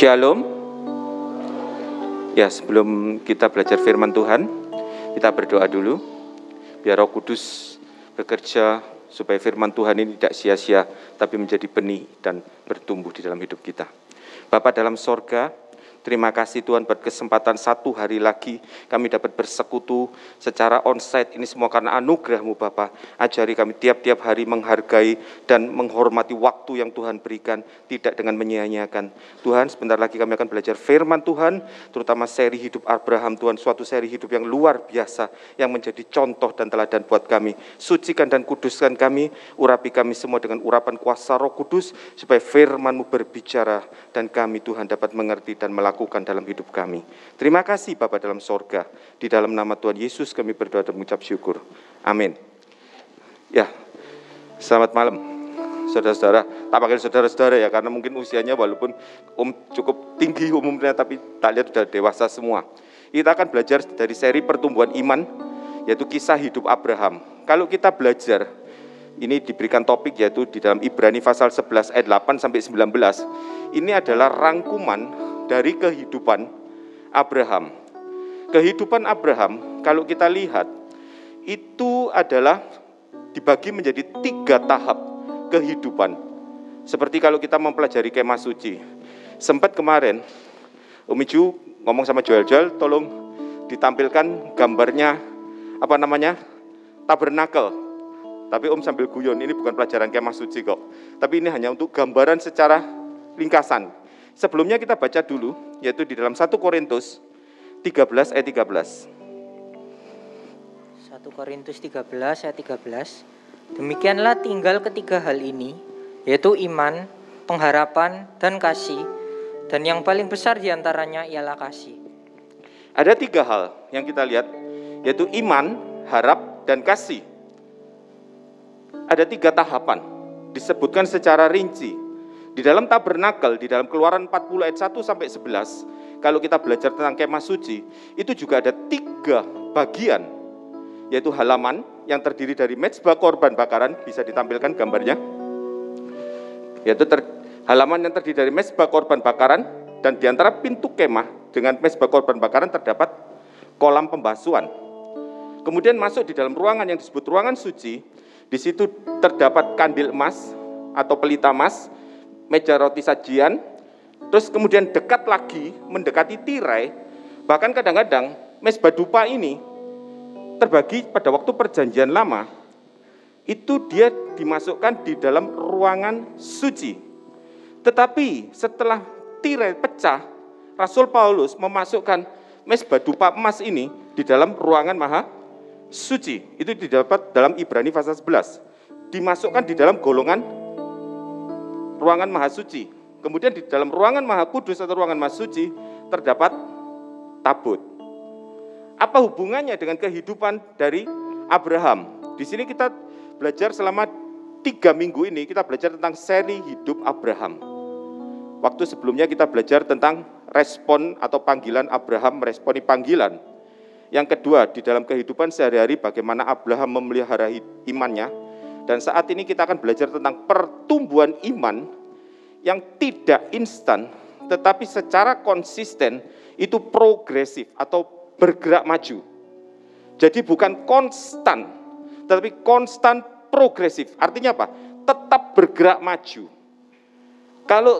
Shalom. Ya, sebelum kita belajar firman Tuhan, kita berdoa dulu. Biar Roh Kudus bekerja supaya firman Tuhan ini tidak sia-sia, tapi menjadi benih dan bertumbuh di dalam hidup kita. Bapak dalam sorga, Terima kasih Tuhan buat kesempatan satu hari lagi kami dapat bersekutu secara onsite ini semua karena anugerahmu Bapak. Ajari kami tiap-tiap hari menghargai dan menghormati waktu yang Tuhan berikan, tidak dengan menyia-nyiakan. Tuhan sebentar lagi kami akan belajar firman Tuhan, terutama seri hidup Abraham Tuhan, suatu seri hidup yang luar biasa, yang menjadi contoh dan teladan buat kami. Sucikan dan kuduskan kami, urapi kami semua dengan urapan kuasa roh kudus, supaya firmanmu berbicara dan kami Tuhan dapat mengerti dan melakukan lakukan dalam hidup kami. Terima kasih Bapak dalam sorga. Di dalam nama Tuhan Yesus kami berdoa dan mengucap syukur. Amin. Ya, selamat malam saudara-saudara. Tak panggil saudara-saudara ya, karena mungkin usianya walaupun um, cukup tinggi umumnya, tapi tak lihat sudah dewasa semua. Kita akan belajar dari seri pertumbuhan iman, yaitu kisah hidup Abraham. Kalau kita belajar, ini diberikan topik yaitu di dalam Ibrani pasal 11 ayat 8 sampai 19. Ini adalah rangkuman dari kehidupan Abraham. Kehidupan Abraham, kalau kita lihat, itu adalah dibagi menjadi tiga tahap kehidupan. Seperti kalau kita mempelajari kemah suci. Sempat kemarin, Umi Ju ngomong sama Joel, Joel tolong ditampilkan gambarnya, apa namanya, tabernakel. Tapi Om sambil guyon, ini bukan pelajaran kemah suci kok. Tapi ini hanya untuk gambaran secara ringkasan. Sebelumnya kita baca dulu, yaitu di dalam 1 Korintus 13 ayat 13. 1 Korintus 13 ayat 13. Demikianlah tinggal ketiga hal ini, yaitu iman, pengharapan, dan kasih. Dan yang paling besar di antaranya ialah kasih. Ada tiga hal yang kita lihat, yaitu iman, harap, dan kasih. Ada tiga tahapan, disebutkan secara rinci di dalam tabernakel, di dalam keluaran 40 ayat 1 sampai 11, kalau kita belajar tentang kemah suci, itu juga ada tiga bagian, yaitu halaman yang terdiri dari mezbah korban bakaran, bisa ditampilkan gambarnya, yaitu ter, halaman yang terdiri dari mezbah korban bakaran, dan di antara pintu kemah dengan mezbah korban bakaran terdapat kolam pembasuhan. Kemudian masuk di dalam ruangan yang disebut ruangan suci, di situ terdapat kandil emas atau pelita emas meja roti sajian, terus kemudian dekat lagi mendekati tirai, bahkan kadang-kadang mesbah dupa ini terbagi pada waktu perjanjian lama, itu dia dimasukkan di dalam ruangan suci. Tetapi setelah tirai pecah, Rasul Paulus memasukkan mesbah dupa emas ini di dalam ruangan maha suci. Itu didapat dalam Ibrani pasal 11. Dimasukkan di dalam golongan ruangan maha suci. Kemudian di dalam ruangan maha kudus atau ruangan maha suci terdapat tabut. Apa hubungannya dengan kehidupan dari Abraham? Di sini kita belajar selama tiga minggu ini, kita belajar tentang seri hidup Abraham. Waktu sebelumnya kita belajar tentang respon atau panggilan Abraham meresponi panggilan. Yang kedua, di dalam kehidupan sehari-hari bagaimana Abraham memelihara imannya, dan saat ini kita akan belajar tentang pertumbuhan iman yang tidak instan, tetapi secara konsisten itu progresif atau bergerak maju. Jadi bukan konstan, tetapi konstan progresif. Artinya apa? Tetap bergerak maju. Kalau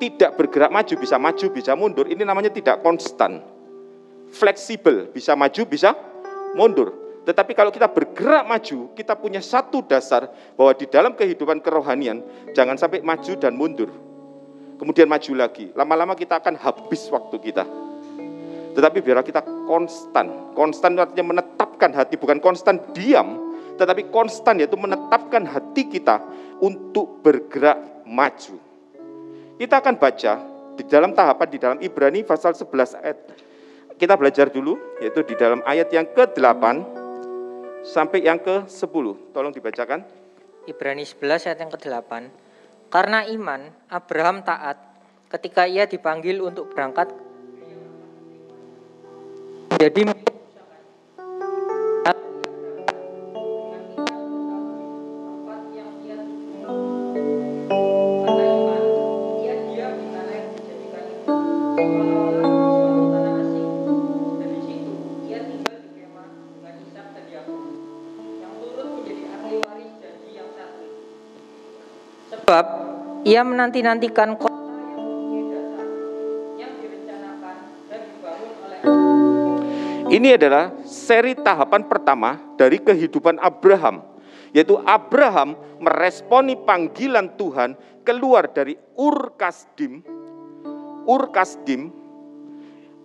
tidak bergerak maju, bisa maju, bisa mundur, ini namanya tidak konstan. Fleksibel, bisa maju, bisa mundur. Tetapi kalau kita bergerak maju, kita punya satu dasar bahwa di dalam kehidupan kerohanian jangan sampai maju dan mundur. Kemudian maju lagi. Lama-lama kita akan habis waktu kita. Tetapi biarlah kita konstan. Konstan artinya menetapkan hati, bukan konstan diam, tetapi konstan yaitu menetapkan hati kita untuk bergerak maju. Kita akan baca di dalam tahapan di dalam Ibrani pasal 11 ayat. Kita belajar dulu yaitu di dalam ayat yang ke-8 sampai yang ke-10. Tolong dibacakan. Ibrani 11 ayat yang ke-8. Karena iman, Abraham taat ketika ia dipanggil untuk berangkat. Jadi ia menanti-nantikan kota Ini adalah seri tahapan pertama dari kehidupan Abraham, yaitu Abraham meresponi panggilan Tuhan keluar dari Ur Kasdim. Ur Kasdim,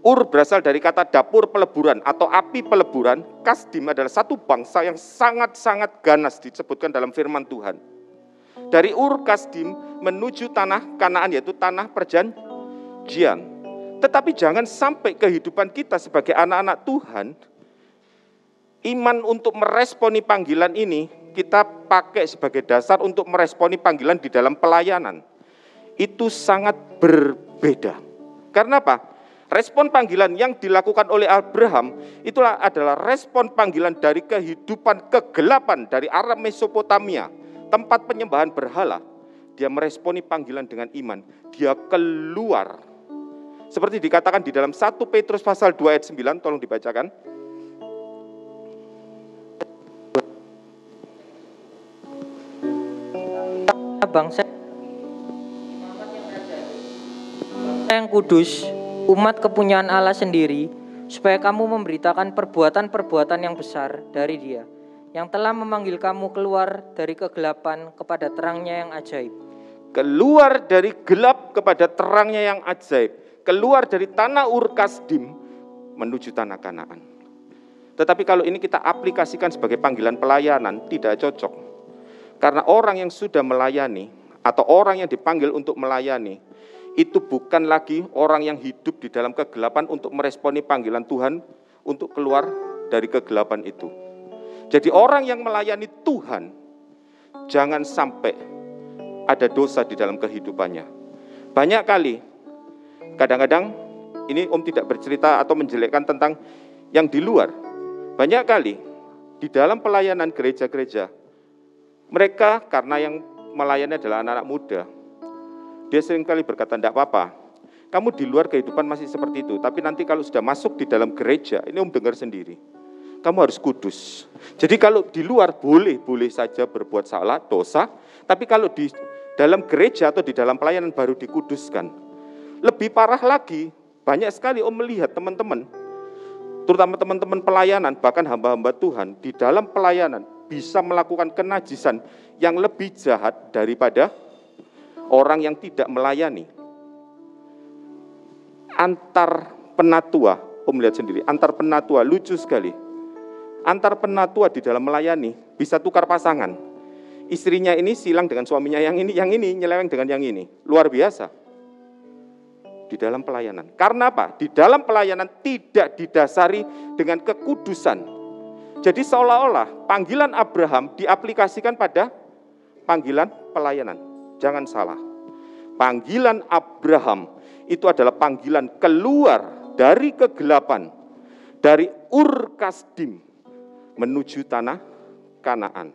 Ur berasal dari kata dapur peleburan atau api peleburan. Kasdim adalah satu bangsa yang sangat-sangat ganas disebutkan dalam firman Tuhan. Dari Ur Kasdim menuju tanah Kanaan yaitu tanah perjanjian. Tetapi jangan sampai kehidupan kita sebagai anak-anak Tuhan, iman untuk meresponi panggilan ini kita pakai sebagai dasar untuk meresponi panggilan di dalam pelayanan. Itu sangat berbeda. Karena apa? Respon panggilan yang dilakukan oleh Abraham itulah adalah respon panggilan dari kehidupan kegelapan dari Arab Mesopotamia, tempat penyembahan berhala. Dia meresponi panggilan dengan iman. Dia keluar seperti dikatakan di dalam 1 Petrus pasal 2 ayat 9, tolong dibacakan. bangsa yang kudus, umat kepunyaan Allah sendiri, supaya kamu memberitakan perbuatan-perbuatan yang besar dari Dia, yang telah memanggil kamu keluar dari kegelapan kepada terangnya yang ajaib. Keluar dari gelap kepada terangnya yang ajaib. Keluar dari tanah Ur Kasdim menuju tanah Kanaan. Tetapi kalau ini kita aplikasikan sebagai panggilan pelayanan, tidak cocok. Karena orang yang sudah melayani, atau orang yang dipanggil untuk melayani, itu bukan lagi orang yang hidup di dalam kegelapan untuk meresponi panggilan Tuhan untuk keluar dari kegelapan itu. Jadi orang yang melayani Tuhan, jangan sampai ada dosa di dalam kehidupannya. Banyak kali, kadang-kadang ini Om tidak bercerita atau menjelekkan tentang yang di luar. Banyak kali di dalam pelayanan gereja-gereja, mereka karena yang melayani adalah anak-anak muda, dia sering kali berkata, tidak apa-apa, kamu di luar kehidupan masih seperti itu, tapi nanti kalau sudah masuk di dalam gereja, ini Om dengar sendiri, kamu harus kudus. Jadi kalau di luar boleh, boleh saja berbuat salah, dosa, tapi kalau di dalam gereja atau di dalam pelayanan baru dikuduskan. Lebih parah lagi, banyak sekali Om melihat teman-teman, terutama teman-teman pelayanan, bahkan hamba-hamba Tuhan, di dalam pelayanan bisa melakukan kenajisan yang lebih jahat daripada orang yang tidak melayani. Antar penatua, Om lihat sendiri, antar penatua lucu sekali. Antar penatua di dalam melayani bisa tukar pasangan. Istrinya ini silang dengan suaminya yang ini, yang ini nyeleweng dengan yang ini. Luar biasa. Di dalam pelayanan. Karena apa? Di dalam pelayanan tidak didasari dengan kekudusan. Jadi seolah-olah panggilan Abraham diaplikasikan pada panggilan pelayanan. Jangan salah. Panggilan Abraham itu adalah panggilan keluar dari kegelapan, dari Ur Kasdim menuju tanah Kanaan.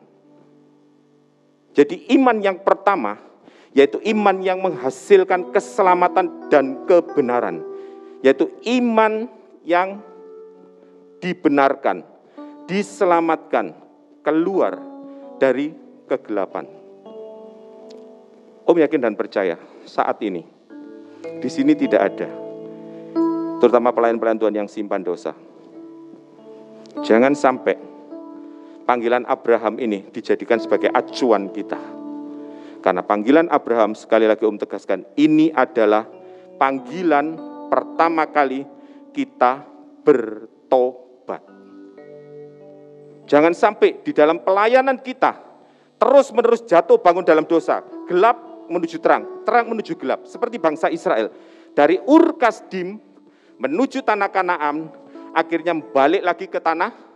Jadi iman yang pertama yaitu iman yang menghasilkan keselamatan dan kebenaran, yaitu iman yang dibenarkan, diselamatkan, keluar dari kegelapan. Om yakin dan percaya saat ini di sini tidak ada, terutama pelayan-pelayan Tuhan yang simpan dosa. Jangan sampai panggilan Abraham ini dijadikan sebagai acuan kita. Karena panggilan Abraham, sekali lagi Om tegaskan, ini adalah panggilan pertama kali kita bertobat. Jangan sampai di dalam pelayanan kita terus-menerus jatuh bangun dalam dosa, gelap menuju terang, terang menuju gelap, seperti bangsa Israel. Dari Ur Kasdim menuju tanah Kanaan, akhirnya balik lagi ke tanah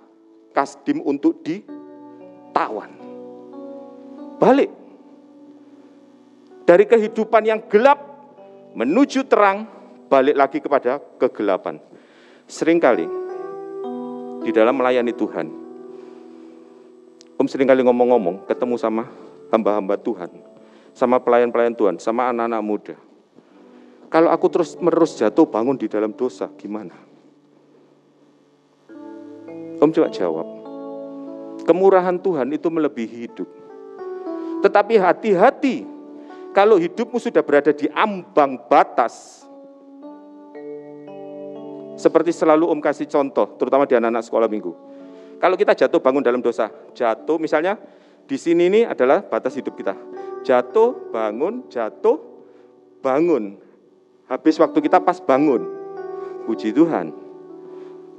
Kasdim untuk ditawan. Balik. Dari kehidupan yang gelap menuju terang, balik lagi kepada kegelapan. Seringkali di dalam melayani Tuhan, Om sering kali ngomong-ngomong, ketemu sama hamba-hamba Tuhan, sama pelayan-pelayan Tuhan, sama anak-anak muda. Kalau aku terus menerus jatuh bangun di dalam dosa, gimana? Om coba jawab. Kemurahan Tuhan itu melebihi hidup. Tetapi hati-hati Kalau hidupmu sudah berada di ambang batas, seperti selalu Om kasih contoh, terutama di anak-anak sekolah minggu. Kalau kita jatuh bangun dalam dosa, jatuh misalnya di sini ini adalah batas hidup kita. Jatuh, bangun, jatuh, bangun. Habis waktu kita pas bangun. Puji Tuhan.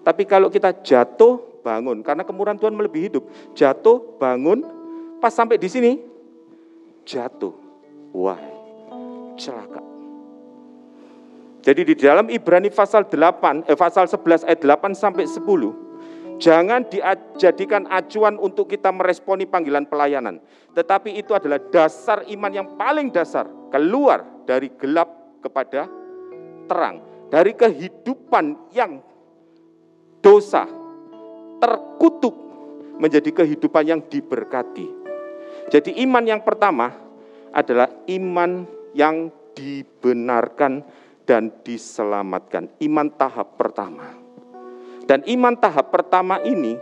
Tapi kalau kita jatuh, bangun. Karena kemurahan Tuhan melebihi hidup. Jatuh, bangun, pas sampai di sini, jatuh. Wah, celaka. Jadi di dalam Ibrani pasal 8, eh, pasal 11 ayat 8 sampai 10, jangan dijadikan acuan untuk kita meresponi panggilan pelayanan. Tetapi itu adalah dasar iman yang paling dasar, keluar dari gelap kepada terang, dari kehidupan yang dosa terkutuk menjadi kehidupan yang diberkati. Jadi iman yang pertama adalah iman yang dibenarkan dan diselamatkan. Iman tahap pertama. Dan iman tahap pertama ini,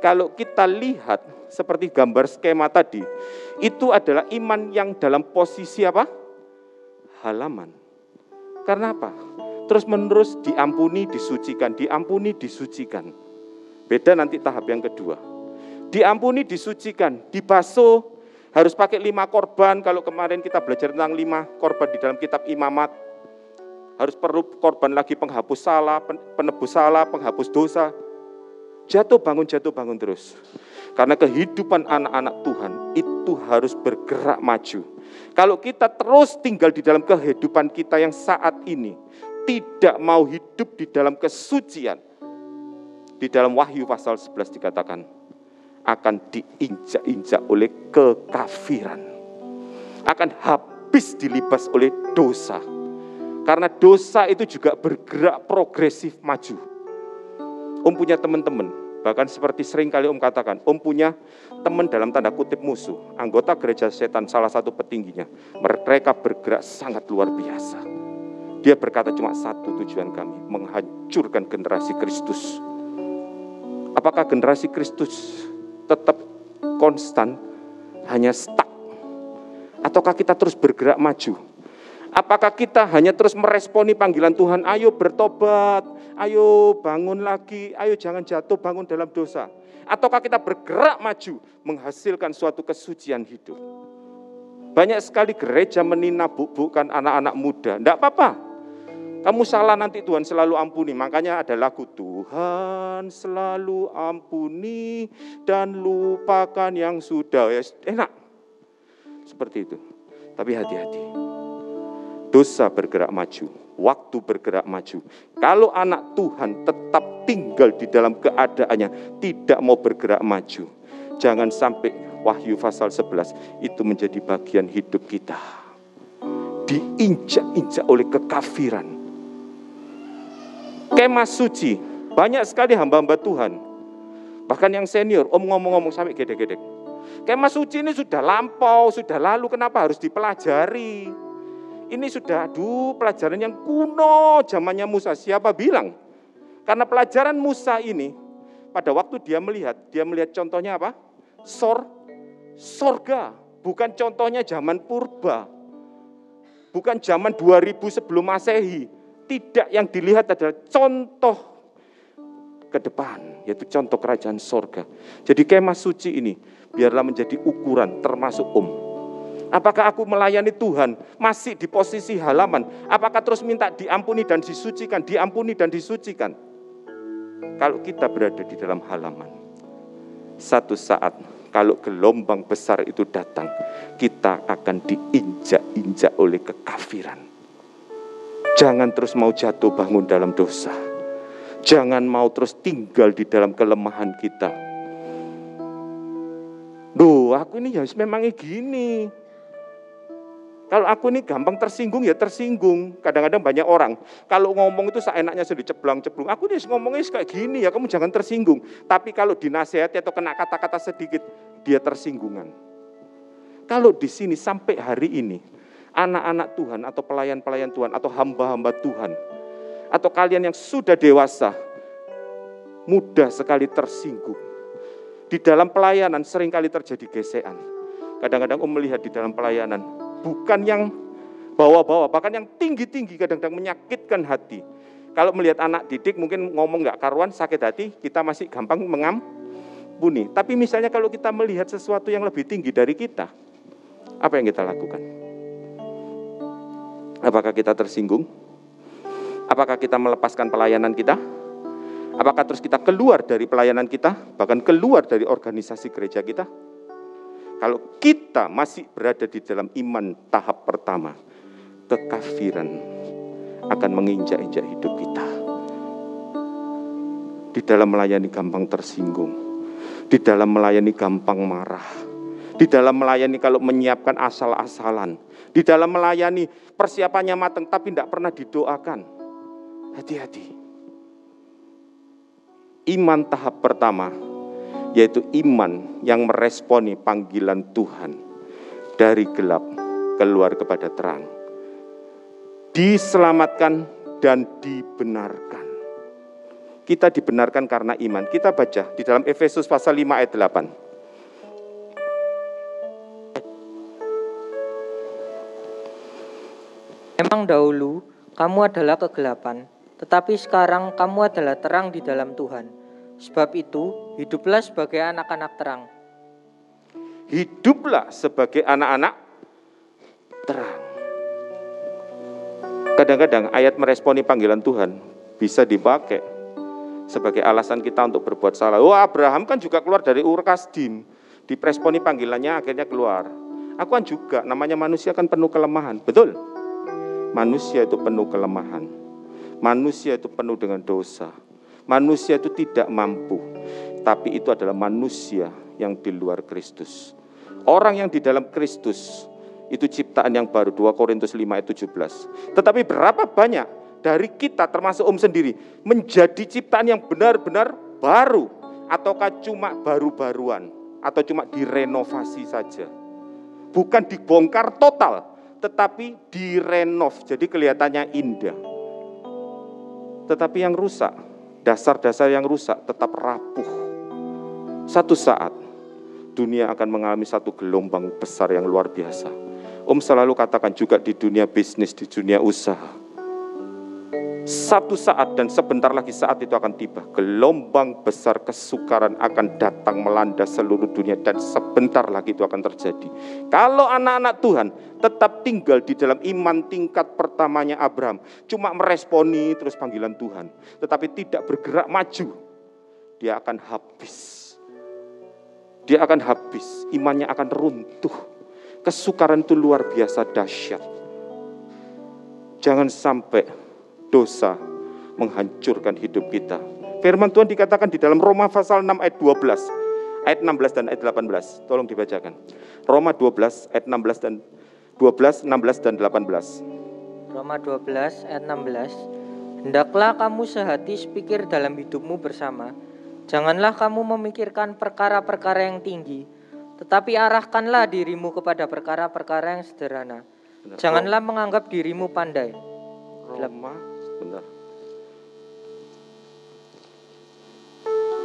kalau kita lihat seperti gambar skema tadi, itu adalah iman yang dalam posisi apa? Halaman. Karena apa? Terus menerus diampuni, disucikan, diampuni, disucikan. Beda nanti tahap yang kedua. Diampuni, disucikan, dibasuh, harus pakai lima korban. Kalau kemarin kita belajar tentang lima korban di dalam kitab imamat, harus perlu korban lagi penghapus salah, penebus salah, penghapus dosa. Jatuh bangun, jatuh bangun terus. Karena kehidupan anak-anak Tuhan itu harus bergerak maju. Kalau kita terus tinggal di dalam kehidupan kita yang saat ini, tidak mau hidup di dalam kesucian, di dalam Wahyu pasal 11 dikatakan, akan diinjak-injak oleh kekafiran. Akan habis dilibas oleh dosa karena dosa itu juga bergerak progresif maju. Om punya teman-teman, bahkan seperti sering kali Om katakan, Om punya teman dalam tanda kutip musuh, anggota gereja setan salah satu petingginya. Mereka bergerak sangat luar biasa. Dia berkata cuma satu tujuan kami, menghancurkan generasi Kristus. Apakah generasi Kristus tetap konstan, hanya stuck? Ataukah kita terus bergerak maju? Apakah kita hanya terus meresponi panggilan Tuhan, ayo bertobat, ayo bangun lagi, ayo jangan jatuh bangun dalam dosa. Ataukah kita bergerak maju menghasilkan suatu kesucian hidup. Banyak sekali gereja meninabuk-bukan anak-anak muda. Tidak apa-apa. Kamu salah nanti Tuhan selalu ampuni. Makanya ada lagu Tuhan selalu ampuni dan lupakan yang sudah. Ya, enak. Seperti itu. Tapi hati-hati dosa bergerak maju, waktu bergerak maju. Kalau anak Tuhan tetap tinggal di dalam keadaannya, tidak mau bergerak maju, jangan sampai Wahyu pasal 11 itu menjadi bagian hidup kita. Diinjak-injak oleh kekafiran. Kemah suci, banyak sekali hamba-hamba Tuhan. Bahkan yang senior, om ngomong-ngomong sampai gede-gede. Kemah suci ini sudah lampau, sudah lalu, kenapa harus dipelajari? Ini sudah, aduh pelajaran yang kuno zamannya Musa. Siapa bilang? Karena pelajaran Musa ini, pada waktu dia melihat, dia melihat contohnya apa? Sor, sorga. Bukan contohnya zaman purba. Bukan zaman 2000 sebelum masehi. Tidak yang dilihat adalah contoh ke depan, yaitu contoh kerajaan sorga. Jadi kemah suci ini, biarlah menjadi ukuran termasuk um Apakah aku melayani Tuhan masih di posisi halaman? Apakah terus minta diampuni dan disucikan, diampuni dan disucikan? Kalau kita berada di dalam halaman, satu saat kalau gelombang besar itu datang, kita akan diinjak-injak oleh kekafiran. Jangan terus mau jatuh bangun dalam dosa. Jangan mau terus tinggal di dalam kelemahan kita. Duh, aku ini ya memangnya gini. Kalau aku ini gampang tersinggung ya tersinggung. Kadang-kadang banyak orang kalau ngomong itu seenaknya sudah ceblang-ceblung. Aku nih ngomongnya kayak gini ya, kamu jangan tersinggung. Tapi kalau dinasehati atau kena kata-kata sedikit, dia tersinggungan. Kalau di sini sampai hari ini, anak-anak Tuhan atau pelayan-pelayan Tuhan atau hamba-hamba Tuhan, atau kalian yang sudah dewasa, mudah sekali tersinggung. Di dalam pelayanan sering kali terjadi gesekan. Kadang-kadang om melihat di dalam pelayanan, bukan yang bawah-bawah, bahkan yang tinggi-tinggi kadang-kadang menyakitkan hati. Kalau melihat anak didik mungkin ngomong nggak karuan, sakit hati, kita masih gampang mengampuni. Tapi misalnya kalau kita melihat sesuatu yang lebih tinggi dari kita, apa yang kita lakukan? Apakah kita tersinggung? Apakah kita melepaskan pelayanan kita? Apakah terus kita keluar dari pelayanan kita, bahkan keluar dari organisasi gereja kita? Kalau kita masih berada di dalam iman tahap pertama, kekafiran akan menginjak-injak hidup kita. Di dalam melayani gampang tersinggung, di dalam melayani gampang marah, di dalam melayani kalau menyiapkan asal-asalan, di dalam melayani persiapannya matang tapi tidak pernah didoakan. Hati-hati. Iman tahap pertama yaitu iman yang meresponi panggilan Tuhan dari gelap keluar kepada terang. Diselamatkan dan dibenarkan. Kita dibenarkan karena iman. Kita baca di dalam Efesus pasal 5 ayat 8. Memang dahulu kamu adalah kegelapan, tetapi sekarang kamu adalah terang di dalam Tuhan. Sebab itu, hiduplah sebagai anak-anak terang. Hiduplah sebagai anak-anak terang. Kadang-kadang ayat meresponi panggilan Tuhan bisa dipakai sebagai alasan kita untuk berbuat salah. Oh Abraham kan juga keluar dari Ur Kasdim. Dipresponi panggilannya akhirnya keluar. Aku kan juga, namanya manusia kan penuh kelemahan. Betul? Manusia itu penuh kelemahan. Manusia itu penuh dengan dosa Manusia itu tidak mampu, tapi itu adalah manusia yang di luar Kristus. Orang yang di dalam Kristus itu ciptaan yang baru 2 Korintus 5 ayat 17. Tetapi berapa banyak dari kita termasuk Om sendiri menjadi ciptaan yang benar-benar baru ataukah cuma baru-baruan atau cuma direnovasi saja. Bukan dibongkar total, tetapi direnov jadi kelihatannya indah. Tetapi yang rusak dasar-dasar yang rusak tetap rapuh. Satu saat dunia akan mengalami satu gelombang besar yang luar biasa. Om selalu katakan juga di dunia bisnis, di dunia usaha satu saat dan sebentar lagi saat itu akan tiba. Gelombang besar kesukaran akan datang melanda seluruh dunia dan sebentar lagi itu akan terjadi. Kalau anak-anak Tuhan tetap tinggal di dalam iman tingkat pertamanya Abraham, cuma meresponi terus panggilan Tuhan, tetapi tidak bergerak maju, dia akan habis. Dia akan habis, imannya akan runtuh. Kesukaran itu luar biasa dahsyat. Jangan sampai dosa menghancurkan hidup kita. Firman Tuhan dikatakan di dalam Roma pasal 6 ayat 12, ayat 16 dan ayat 18. Tolong dibacakan. Roma 12 ayat 16 dan 12, 16 dan 18. Roma 12 ayat 16. Hendaklah kamu sehati sepikir dalam hidupmu bersama. Janganlah kamu memikirkan perkara-perkara yang tinggi, tetapi arahkanlah dirimu kepada perkara-perkara yang sederhana. Janganlah menganggap dirimu pandai. Roma Bentar.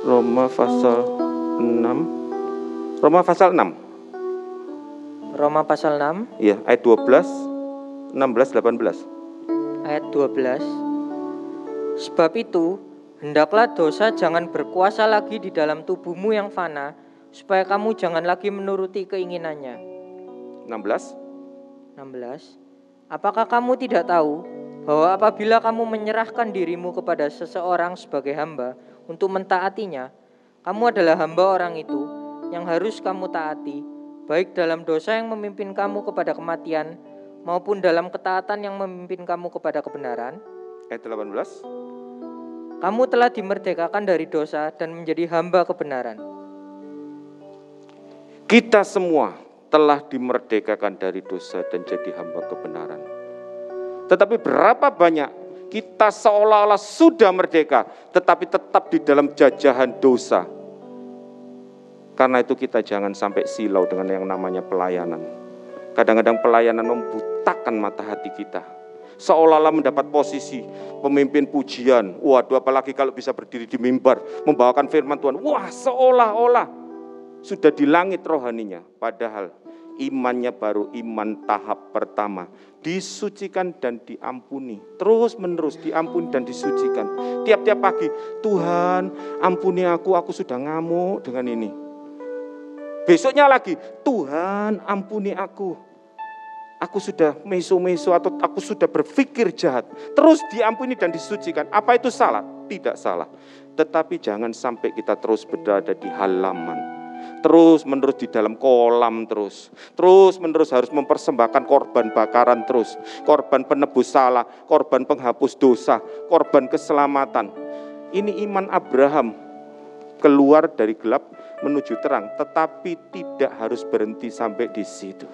Roma pasal 6. Roma pasal 6. Roma pasal 6. Iya, ayat 12, 16, 18. Ayat 12. Sebab itu, hendaklah dosa jangan berkuasa lagi di dalam tubuhmu yang fana, supaya kamu jangan lagi menuruti keinginannya. 16. 16. Apakah kamu tidak tahu bahwa apabila kamu menyerahkan dirimu kepada seseorang sebagai hamba untuk mentaatinya, kamu adalah hamba orang itu yang harus kamu taati, baik dalam dosa yang memimpin kamu kepada kematian maupun dalam ketaatan yang memimpin kamu kepada kebenaran. Ayat 18. Kamu telah dimerdekakan dari dosa dan menjadi hamba kebenaran. Kita semua telah dimerdekakan dari dosa dan jadi hamba kebenaran. Tetapi berapa banyak kita seolah-olah sudah merdeka, tetapi tetap di dalam jajahan dosa. Karena itu kita jangan sampai silau dengan yang namanya pelayanan. Kadang-kadang pelayanan membutakan mata hati kita. Seolah-olah mendapat posisi pemimpin pujian. Waduh apalagi kalau bisa berdiri di mimbar, membawakan firman Tuhan. Wah seolah-olah sudah di langit rohaninya. Padahal Imannya baru iman tahap pertama. Disucikan dan diampuni. Terus menerus diampuni dan disucikan. Tiap-tiap pagi, Tuhan ampuni aku, aku sudah ngamuk dengan ini. Besoknya lagi, Tuhan ampuni aku. Aku sudah meso-meso atau aku sudah berpikir jahat. Terus diampuni dan disucikan. Apa itu salah? Tidak salah. Tetapi jangan sampai kita terus berada di halaman terus menerus di dalam kolam terus. Terus menerus harus mempersembahkan korban bakaran terus. Korban penebus salah, korban penghapus dosa, korban keselamatan. Ini iman Abraham keluar dari gelap menuju terang, tetapi tidak harus berhenti sampai di situ.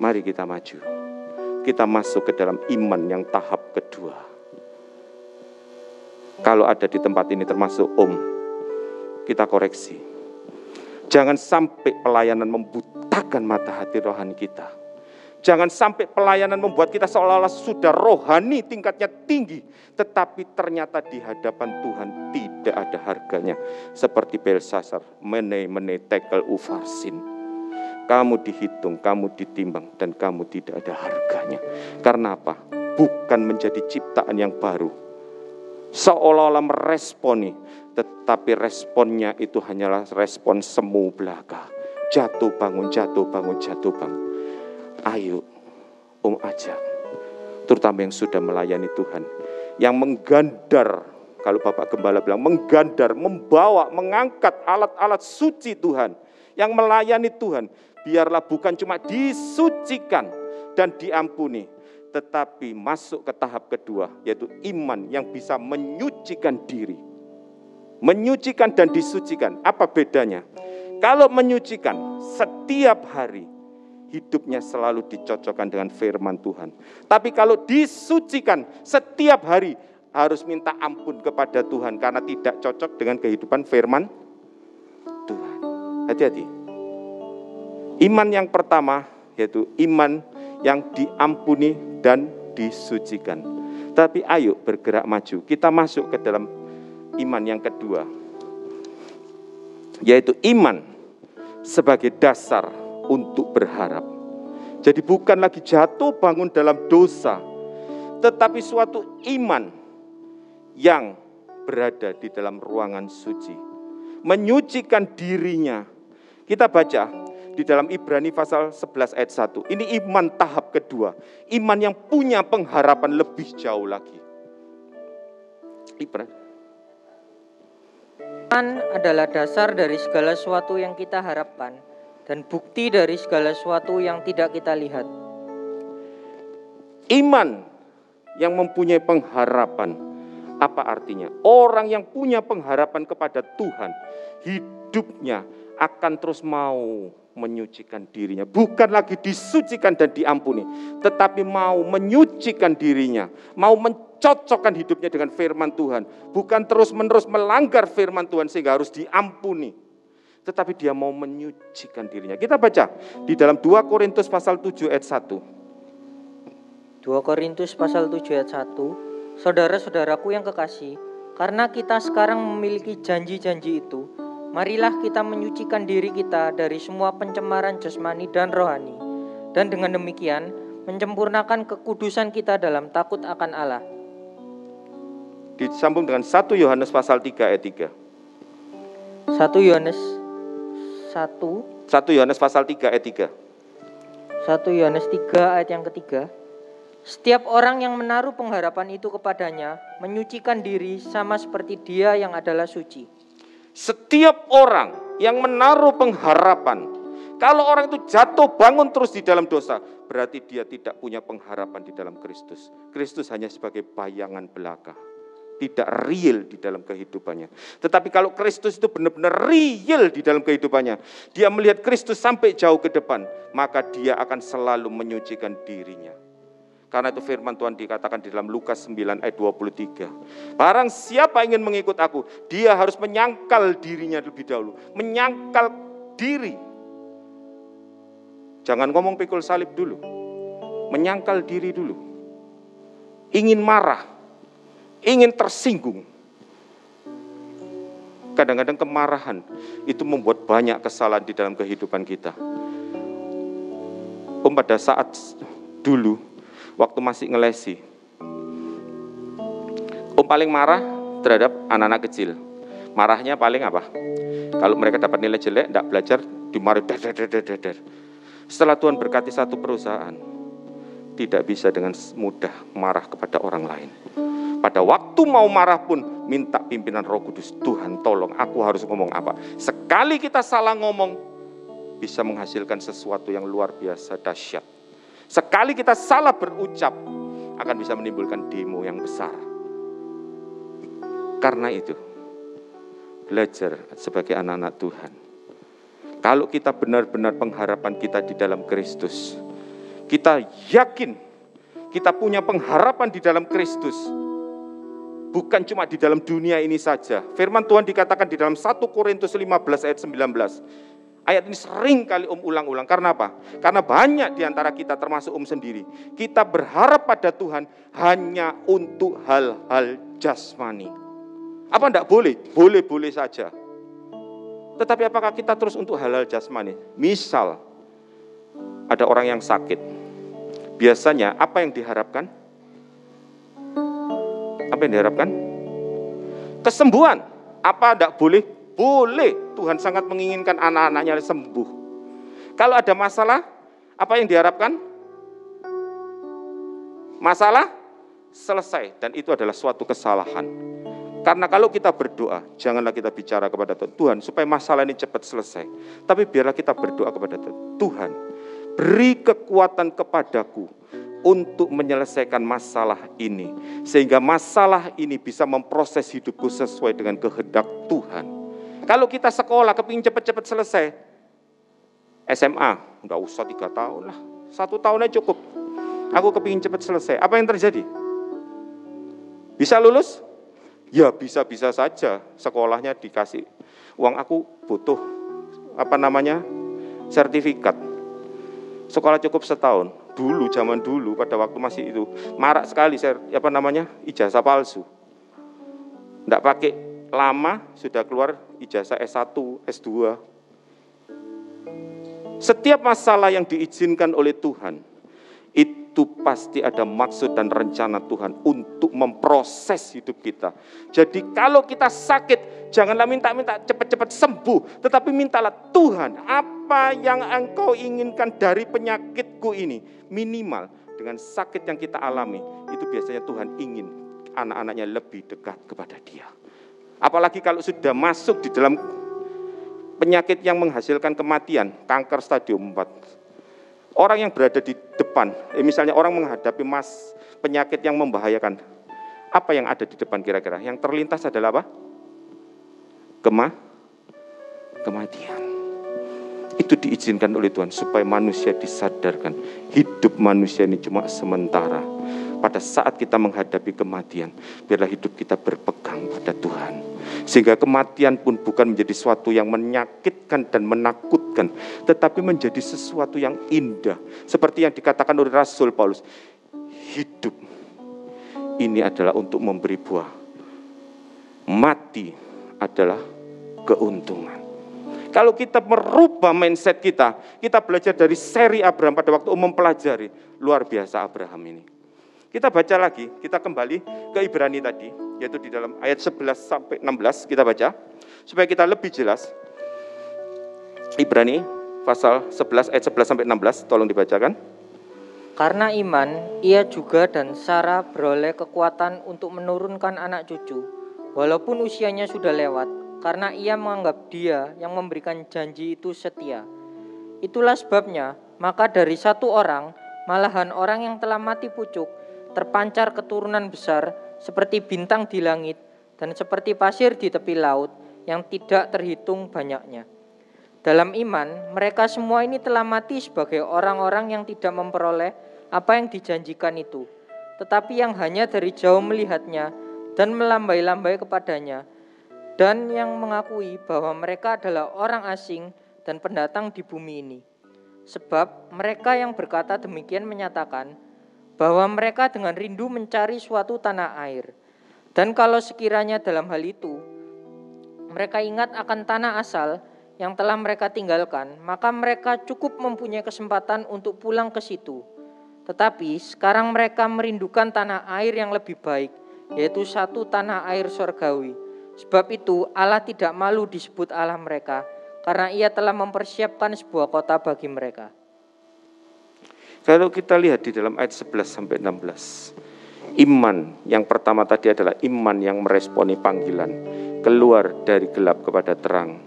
Mari kita maju. Kita masuk ke dalam iman yang tahap kedua. Kalau ada di tempat ini termasuk Om, kita koreksi Jangan sampai pelayanan membutakan mata hati rohani kita. Jangan sampai pelayanan membuat kita seolah-olah sudah rohani tingkatnya tinggi. Tetapi ternyata di hadapan Tuhan tidak ada harganya. Seperti Belsasar, mene mene tekel ufarsin. Kamu dihitung, kamu ditimbang, dan kamu tidak ada harganya. Karena apa? Bukan menjadi ciptaan yang baru. Seolah-olah meresponi tetapi responnya itu hanyalah respon semu belaka. Jatuh bangun, jatuh bangun, jatuh bangun. Ayo, Om ajak. Terutama yang sudah melayani Tuhan. Yang menggandar, kalau Bapak Gembala bilang, menggandar, membawa, mengangkat alat-alat suci Tuhan. Yang melayani Tuhan. Biarlah bukan cuma disucikan dan diampuni. Tetapi masuk ke tahap kedua, yaitu iman yang bisa menyucikan diri Menyucikan dan disucikan, apa bedanya? Kalau menyucikan setiap hari, hidupnya selalu dicocokkan dengan firman Tuhan. Tapi kalau disucikan setiap hari, harus minta ampun kepada Tuhan karena tidak cocok dengan kehidupan firman Tuhan. Hati-hati. Iman yang pertama yaitu iman yang diampuni dan disucikan. Tapi ayo bergerak maju. Kita masuk ke dalam iman yang kedua, yaitu iman sebagai dasar untuk berharap. Jadi bukan lagi jatuh bangun dalam dosa, tetapi suatu iman yang berada di dalam ruangan suci. Menyucikan dirinya. Kita baca di dalam Ibrani pasal 11 ayat 1. Ini iman tahap kedua. Iman yang punya pengharapan lebih jauh lagi. Iman adalah dasar dari segala sesuatu yang kita harapkan dan bukti dari segala sesuatu yang tidak kita lihat. Iman yang mempunyai pengharapan, apa artinya? Orang yang punya pengharapan kepada Tuhan, hidupnya akan terus mau menyucikan dirinya. Bukan lagi disucikan dan diampuni, tetapi mau menyucikan dirinya, mau men cocokkan hidupnya dengan firman Tuhan. Bukan terus-menerus melanggar firman Tuhan sehingga harus diampuni. Tetapi dia mau menyucikan dirinya. Kita baca di dalam 2 Korintus pasal 7 ayat 1. 2 Korintus pasal 7 ayat 1. Saudara-saudaraku yang kekasih, karena kita sekarang memiliki janji-janji itu, marilah kita menyucikan diri kita dari semua pencemaran jasmani dan rohani. Dan dengan demikian, menyempurnakan kekudusan kita dalam takut akan Allah disambung dengan 1 Yohanes pasal 3 ayat 3. 1 Yohanes 1 1 Yohanes pasal 3 ayat 3. 1 Yohanes 3 ayat yang ketiga. Setiap orang yang menaruh pengharapan itu kepadanya menyucikan diri sama seperti dia yang adalah suci. Setiap orang yang menaruh pengharapan, kalau orang itu jatuh bangun terus di dalam dosa, berarti dia tidak punya pengharapan di dalam Kristus. Kristus hanya sebagai bayangan belaka tidak real di dalam kehidupannya. Tetapi kalau Kristus itu benar-benar real di dalam kehidupannya, dia melihat Kristus sampai jauh ke depan, maka dia akan selalu menyucikan dirinya. Karena itu firman Tuhan dikatakan di dalam Lukas 9 ayat 23. Barang siapa ingin mengikut aku, dia harus menyangkal dirinya lebih dahulu. Menyangkal diri. Jangan ngomong pikul salib dulu. Menyangkal diri dulu. Ingin marah, ingin tersinggung. Kadang-kadang kemarahan itu membuat banyak kesalahan di dalam kehidupan kita. Om pada saat dulu, waktu masih ngelesi, Om paling marah terhadap anak-anak kecil. Marahnya paling apa? Kalau mereka dapat nilai jelek, tidak belajar, dimarahi. Setelah Tuhan berkati satu perusahaan, tidak bisa dengan mudah marah kepada orang lain. Pada waktu mau marah pun minta pimpinan Roh Kudus, Tuhan tolong aku harus ngomong apa. Sekali kita salah ngomong bisa menghasilkan sesuatu yang luar biasa dahsyat. Sekali kita salah berucap akan bisa menimbulkan demo yang besar. Karena itu belajar sebagai anak-anak Tuhan. Kalau kita benar-benar pengharapan kita di dalam Kristus, kita yakin kita punya pengharapan di dalam Kristus, bukan cuma di dalam dunia ini saja. Firman Tuhan dikatakan di dalam 1 Korintus 15 ayat 19. Ayat ini sering kali Om ulang-ulang. Karena apa? Karena banyak di antara kita termasuk Om sendiri. Kita berharap pada Tuhan hanya untuk hal-hal jasmani. Apa enggak boleh? Boleh-boleh saja. Tetapi apakah kita terus untuk hal-hal jasmani? Misal, ada orang yang sakit. Biasanya apa yang diharapkan? Yang diharapkan? Kesembuhan. Apa tidak boleh? Boleh. Tuhan sangat menginginkan anak-anaknya sembuh. Kalau ada masalah, apa yang diharapkan? Masalah selesai dan itu adalah suatu kesalahan. Karena kalau kita berdoa, janganlah kita bicara kepada Tuhan, supaya masalah ini cepat selesai. Tapi biarlah kita berdoa kepada Tuhan beri kekuatan kepadaku untuk menyelesaikan masalah ini. Sehingga masalah ini bisa memproses hidupku sesuai dengan kehendak Tuhan. Kalau kita sekolah kepingin cepat-cepat selesai, SMA, nggak usah tiga tahun lah, satu tahun aja cukup. Aku kepingin cepat selesai. Apa yang terjadi? Bisa lulus? Ya bisa-bisa saja. Sekolahnya dikasih uang aku butuh apa namanya sertifikat. Sekolah cukup setahun dulu zaman dulu pada waktu masih itu marak sekali saya apa namanya ijazah palsu. Tidak pakai lama sudah keluar ijazah S1, S2. Setiap masalah yang diizinkan oleh Tuhan itu pasti ada maksud dan rencana Tuhan untuk memproses hidup kita. Jadi kalau kita sakit, janganlah minta-minta cepat-cepat sembuh, tetapi mintalah Tuhan, apa yang engkau inginkan dari penyakitku ini? Minimal dengan sakit yang kita alami, itu biasanya Tuhan ingin anak-anaknya lebih dekat kepada dia. Apalagi kalau sudah masuk di dalam penyakit yang menghasilkan kematian, kanker stadium 4 Orang yang berada di depan, eh, misalnya orang menghadapi mas penyakit yang membahayakan, apa yang ada di depan kira-kira? Yang terlintas adalah apa? Kema, kematian. Itu diizinkan oleh Tuhan supaya manusia disadarkan hidup manusia ini cuma sementara. Pada saat kita menghadapi kematian, biarlah hidup kita berpegang pada Tuhan sehingga kematian pun bukan menjadi sesuatu yang menyakitkan dan menakutkan, tetapi menjadi sesuatu yang indah. Seperti yang dikatakan oleh Rasul Paulus, hidup ini adalah untuk memberi buah. Mati adalah keuntungan. Kalau kita merubah mindset kita, kita belajar dari seri Abraham pada waktu umum pelajari, luar biasa Abraham ini. Kita baca lagi, kita kembali ke Ibrani tadi, yaitu di dalam ayat 11 sampai 16 kita baca supaya kita lebih jelas. Ibrani pasal 11 ayat 11 sampai 16 tolong dibacakan. Karena iman, ia juga dan Sarah beroleh kekuatan untuk menurunkan anak cucu, walaupun usianya sudah lewat, karena ia menganggap dia yang memberikan janji itu setia. Itulah sebabnya, maka dari satu orang, malahan orang yang telah mati pucuk, terpancar keturunan besar seperti bintang di langit dan seperti pasir di tepi laut yang tidak terhitung banyaknya. Dalam iman, mereka semua ini telah mati sebagai orang-orang yang tidak memperoleh apa yang dijanjikan itu, tetapi yang hanya dari jauh melihatnya dan melambai-lambai kepadanya, dan yang mengakui bahwa mereka adalah orang asing dan pendatang di bumi ini. Sebab mereka yang berkata demikian menyatakan, bahwa mereka dengan rindu mencari suatu tanah air. Dan kalau sekiranya dalam hal itu mereka ingat akan tanah asal yang telah mereka tinggalkan, maka mereka cukup mempunyai kesempatan untuk pulang ke situ. Tetapi sekarang mereka merindukan tanah air yang lebih baik, yaitu satu tanah air sorgawi. Sebab itu Allah tidak malu disebut Allah mereka, karena ia telah mempersiapkan sebuah kota bagi mereka. Kalau kita lihat di dalam ayat 11 sampai 16, iman yang pertama tadi adalah iman yang meresponi panggilan, keluar dari gelap kepada terang.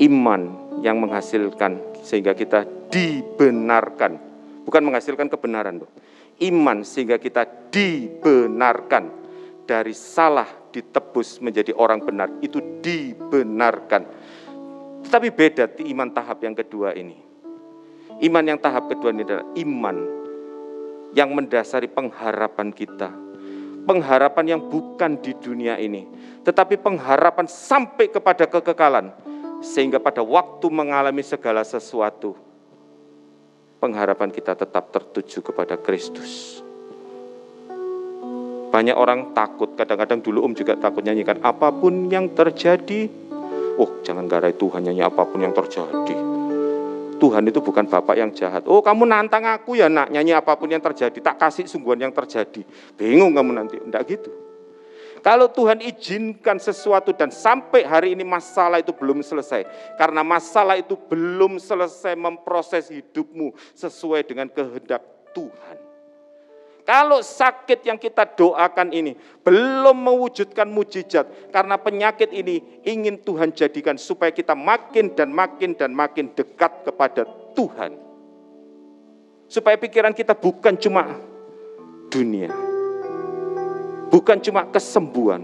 Iman yang menghasilkan sehingga kita dibenarkan, bukan menghasilkan kebenaran loh. Iman sehingga kita dibenarkan dari salah ditebus menjadi orang benar, itu dibenarkan. Tetapi beda di iman tahap yang kedua ini Iman yang tahap kedua ini adalah iman yang mendasari pengharapan kita. Pengharapan yang bukan di dunia ini, tetapi pengharapan sampai kepada kekekalan, sehingga pada waktu mengalami segala sesuatu, pengharapan kita tetap tertuju kepada Kristus. Banyak orang takut, kadang-kadang dulu Om juga takut nyanyikan apa pun yang terjadi. Oh, jangan garai Tuhan nyanyi apa pun yang terjadi Tuhan itu bukan Bapak yang jahat. Oh kamu nantang aku ya nak, nyanyi apa pun yang terjadi, tak kasih sungguhan yang terjadi. Bingung kamu nanti, enggak gitu. Kalau Tuhan izinkan sesuatu dan sampai hari ini masalah itu belum selesai. Karena masalah itu belum selesai memproses hidupmu sesuai dengan kehendak Tuhan. Kalau sakit yang kita doakan ini belum mewujudkan mujizat, karena penyakit ini ingin Tuhan jadikan supaya kita makin dan makin dan makin dekat kepada Tuhan. Supaya pikiran kita bukan cuma dunia, bukan cuma kesembuhan,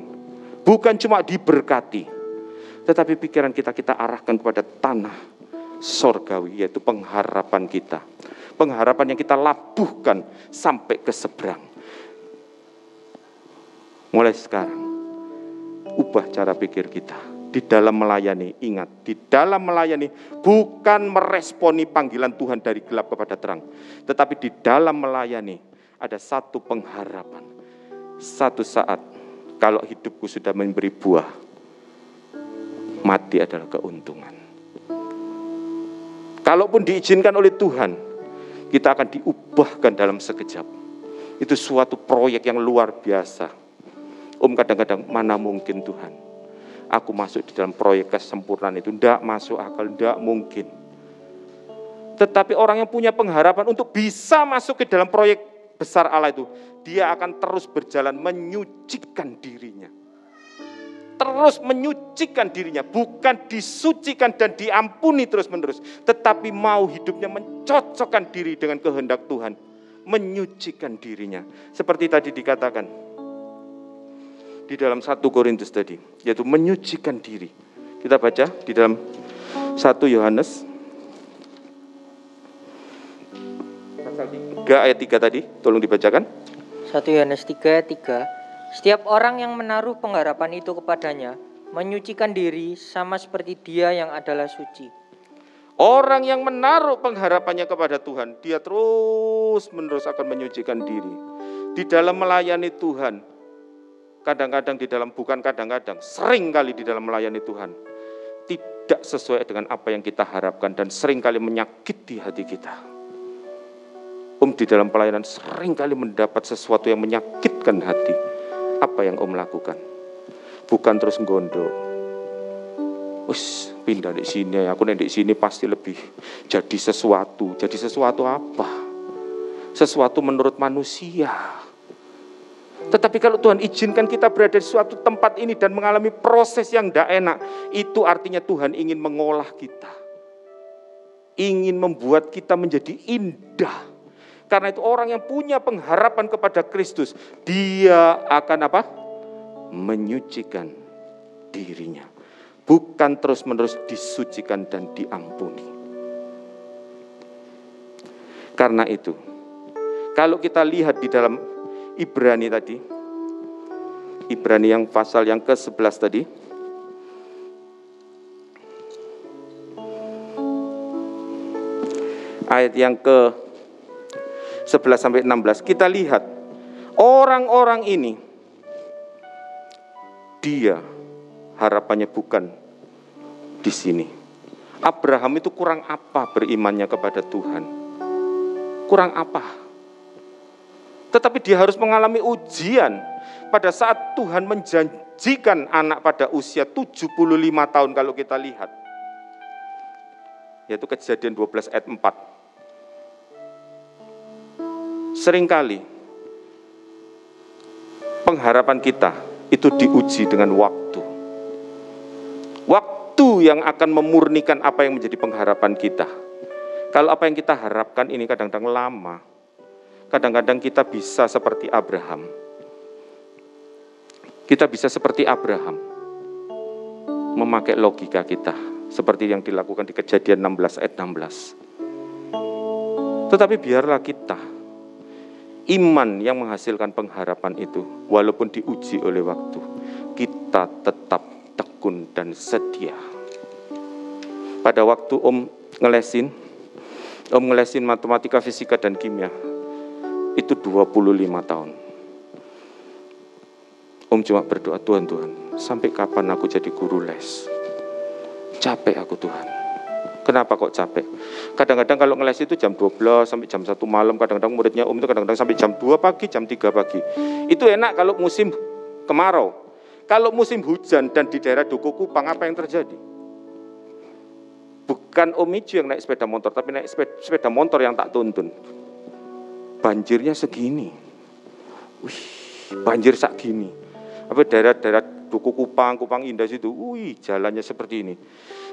bukan cuma diberkati, tetapi pikiran kita kita arahkan kepada tanah sorgawi, yaitu pengharapan kita pengharapan yang kita labuhkan sampai ke seberang. Mulai sekarang, ubah cara pikir kita. Di dalam melayani, ingat, di dalam melayani bukan meresponi panggilan Tuhan dari gelap kepada terang. Tetapi di dalam melayani ada satu pengharapan. Satu saat, kalau hidupku sudah memberi buah, mati adalah keuntungan. Kalaupun diizinkan oleh Tuhan, kita akan diubahkan dalam sekejap. Itu suatu proyek yang luar biasa. Om kadang-kadang mana mungkin Tuhan. Aku masuk di dalam proyek kesempurnaan itu. Tidak masuk akal, tidak mungkin. Tetapi orang yang punya pengharapan untuk bisa masuk ke dalam proyek besar Allah itu. Dia akan terus berjalan menyucikan dirinya terus menyucikan dirinya, bukan disucikan dan diampuni terus-menerus, tetapi mau hidupnya mencocokkan diri dengan kehendak Tuhan, menyucikan dirinya. Seperti tadi dikatakan di dalam satu Korintus tadi, yaitu menyucikan diri. Kita baca di dalam satu Yohanes pasal 3 ayat 3 tadi, tolong dibacakan. Satu Yohanes 3 ayat 3 setiap orang yang menaruh pengharapan itu kepadanya menyucikan diri sama seperti dia yang adalah suci. Orang yang menaruh pengharapannya kepada Tuhan, dia terus menerus akan menyucikan diri. Di dalam melayani Tuhan, kadang-kadang di dalam, bukan kadang-kadang, sering kali di dalam melayani Tuhan, tidak sesuai dengan apa yang kita harapkan dan sering kali menyakiti hati kita. Om di dalam pelayanan sering kali mendapat sesuatu yang menyakitkan hati apa yang Om lakukan? Bukan terus gondok. Us pindah di sini, aku nih di sini pasti lebih jadi sesuatu. Jadi sesuatu apa? Sesuatu menurut manusia. Tetapi kalau Tuhan izinkan kita berada di suatu tempat ini dan mengalami proses yang tidak enak, itu artinya Tuhan ingin mengolah kita. Ingin membuat kita menjadi indah karena itu orang yang punya pengharapan kepada Kristus, dia akan apa? Menyucikan dirinya. Bukan terus-menerus disucikan dan diampuni. Karena itu, kalau kita lihat di dalam Ibrani tadi, Ibrani yang pasal yang ke-11 tadi, ayat yang ke 11 sampai 16 kita lihat orang-orang ini dia harapannya bukan di sini. Abraham itu kurang apa berimannya kepada Tuhan? Kurang apa? Tetapi dia harus mengalami ujian pada saat Tuhan menjanjikan anak pada usia 75 tahun kalau kita lihat. Yaitu kejadian 12 ayat 4. Seringkali pengharapan kita itu diuji dengan waktu. Waktu yang akan memurnikan apa yang menjadi pengharapan kita. Kalau apa yang kita harapkan ini kadang-kadang lama, kadang-kadang kita bisa seperti Abraham. Kita bisa seperti Abraham, memakai logika kita, seperti yang dilakukan di kejadian 16 ayat 16. Tetapi biarlah kita, iman yang menghasilkan pengharapan itu, walaupun diuji oleh waktu, kita tetap tekun dan setia. Pada waktu Om ngelesin, Om ngelesin matematika, fisika, dan kimia, itu 25 tahun. Om cuma berdoa, Tuhan, Tuhan, sampai kapan aku jadi guru les? Capek aku Tuhan. Kenapa kok capek? Kadang-kadang kalau ngeles itu jam 12 sampai jam 1 malam, kadang-kadang muridnya Om itu kadang-kadang sampai jam 2 pagi, jam 3 pagi. Itu enak kalau musim kemarau. Kalau musim hujan dan di daerah Duku Kupang, apa yang terjadi? bukan Om Ijo yang naik sepeda motor, tapi naik sepeda, sepeda motor yang tak tuntun. Banjirnya segini. Wih, banjir sak gini. Apa daerah-daerah Duku Kupang, Kupang Indah situ, wih jalannya seperti ini.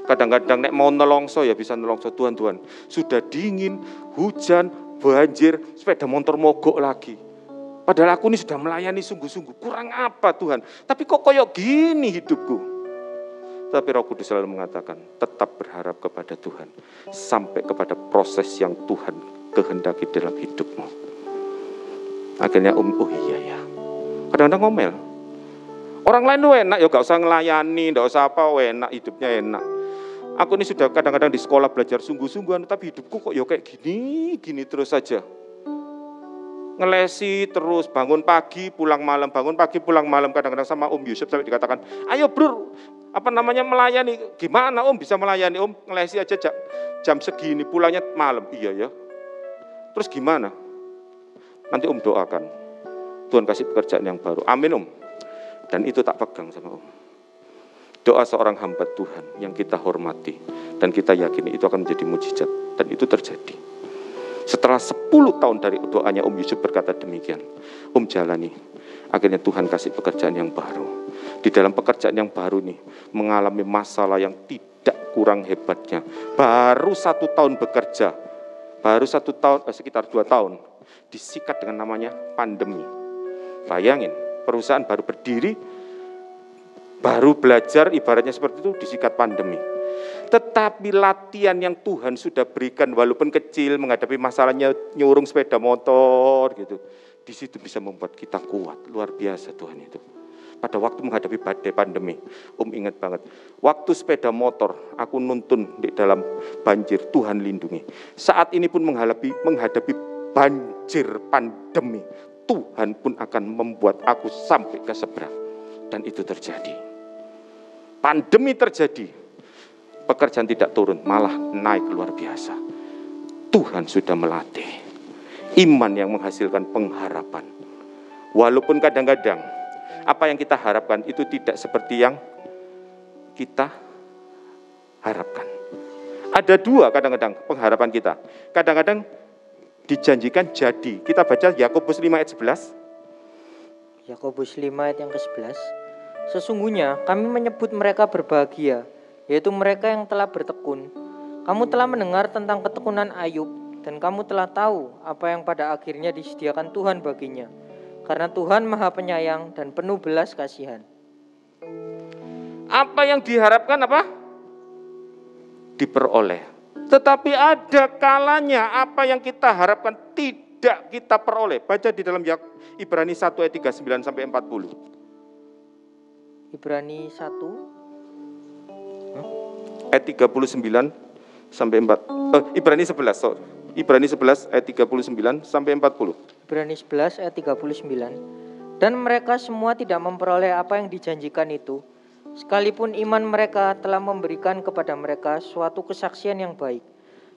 Kadang-kadang naik mau nelongso ya bisa nelongso Tuhan Tuhan. Sudah dingin, hujan, banjir, sepeda motor mogok lagi. Padahal aku ini sudah melayani sungguh-sungguh. Kurang apa Tuhan? Tapi kok koyok gini hidupku? Tapi Roh Kudus selalu mengatakan, tetap berharap kepada Tuhan. Sampai kepada proses yang Tuhan kehendaki dalam hidupmu. Akhirnya um, oh iya ya. Kadang-kadang ngomel. Orang lain tuh enak, ya gak usah ngelayani, gak usah apa, enak, hidupnya enak. Aku ini sudah kadang-kadang di sekolah belajar sungguh-sungguhan, tapi hidupku kok ya kayak gini, gini terus saja. Ngelesi terus bangun pagi pulang malam bangun pagi pulang malam. Kadang-kadang sama Om Yusuf sampai dikatakan ayo bro apa namanya melayani. Gimana Om bisa melayani? Om ngelesi aja jam, jam segini pulangnya malam. Iya ya. Terus gimana? Nanti Om doakan. Tuhan kasih pekerjaan yang baru. Amin Om. Dan itu tak pegang sama Om doa seorang hamba Tuhan yang kita hormati dan kita yakini itu akan menjadi mujizat dan itu terjadi setelah 10 tahun dari doanya Om Yusuf berkata demikian. Om jalani. Akhirnya Tuhan kasih pekerjaan yang baru. Di dalam pekerjaan yang baru nih, mengalami masalah yang tidak kurang hebatnya. Baru satu tahun bekerja, baru satu tahun, eh, sekitar dua tahun, disikat dengan namanya pandemi. Bayangin, perusahaan baru berdiri, baru belajar, ibaratnya seperti itu, disikat pandemi tetapi latihan yang Tuhan sudah berikan walaupun kecil menghadapi masalahnya nyurung sepeda motor gitu. Di situ bisa membuat kita kuat, luar biasa Tuhan itu. Pada waktu menghadapi badai pandemi, Om ingat banget. Waktu sepeda motor, aku nuntun di dalam banjir, Tuhan lindungi. Saat ini pun menghadapi, menghadapi banjir pandemi, Tuhan pun akan membuat aku sampai ke seberang. Dan itu terjadi. Pandemi terjadi, pekerjaan tidak turun, malah naik luar biasa. Tuhan sudah melatih iman yang menghasilkan pengharapan. Walaupun kadang-kadang apa yang kita harapkan itu tidak seperti yang kita harapkan. Ada dua kadang-kadang pengharapan kita. Kadang-kadang dijanjikan jadi. Kita baca Yakobus 5 ayat 11. Yakobus 5 ayat yang ke-11. Sesungguhnya kami menyebut mereka berbahagia yaitu mereka yang telah bertekun. Kamu telah mendengar tentang ketekunan Ayub, dan kamu telah tahu apa yang pada akhirnya disediakan Tuhan baginya, karena Tuhan Maha Penyayang dan penuh belas kasihan. Apa yang diharapkan apa? Diperoleh. Tetapi ada kalanya apa yang kita harapkan tidak kita peroleh. Baca di dalam Ibrani 1 ayat 39 sampai 40. Ibrani 1 ayat 39 sampai 4 eh, Ibrani 11 sorry. Ibrani 11 ayat 39 sampai 40. Ibrani 11 ayat 39. Dan mereka semua tidak memperoleh apa yang dijanjikan itu, sekalipun iman mereka telah memberikan kepada mereka suatu kesaksian yang baik.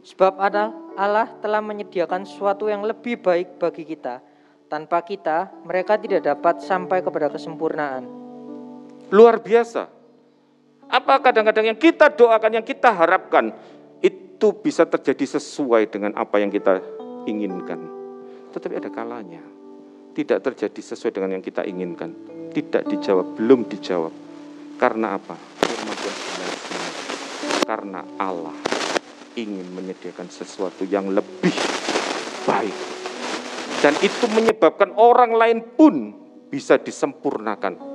Sebab ada Allah telah menyediakan sesuatu yang lebih baik bagi kita. Tanpa kita, mereka tidak dapat sampai kepada kesempurnaan. Luar biasa. Apa kadang-kadang yang kita doakan, yang kita harapkan, itu bisa terjadi sesuai dengan apa yang kita inginkan. Tetapi ada kalanya, tidak terjadi sesuai dengan yang kita inginkan. Tidak dijawab, belum dijawab. Karena apa? Karena Allah ingin menyediakan sesuatu yang lebih baik. Dan itu menyebabkan orang lain pun bisa disempurnakan.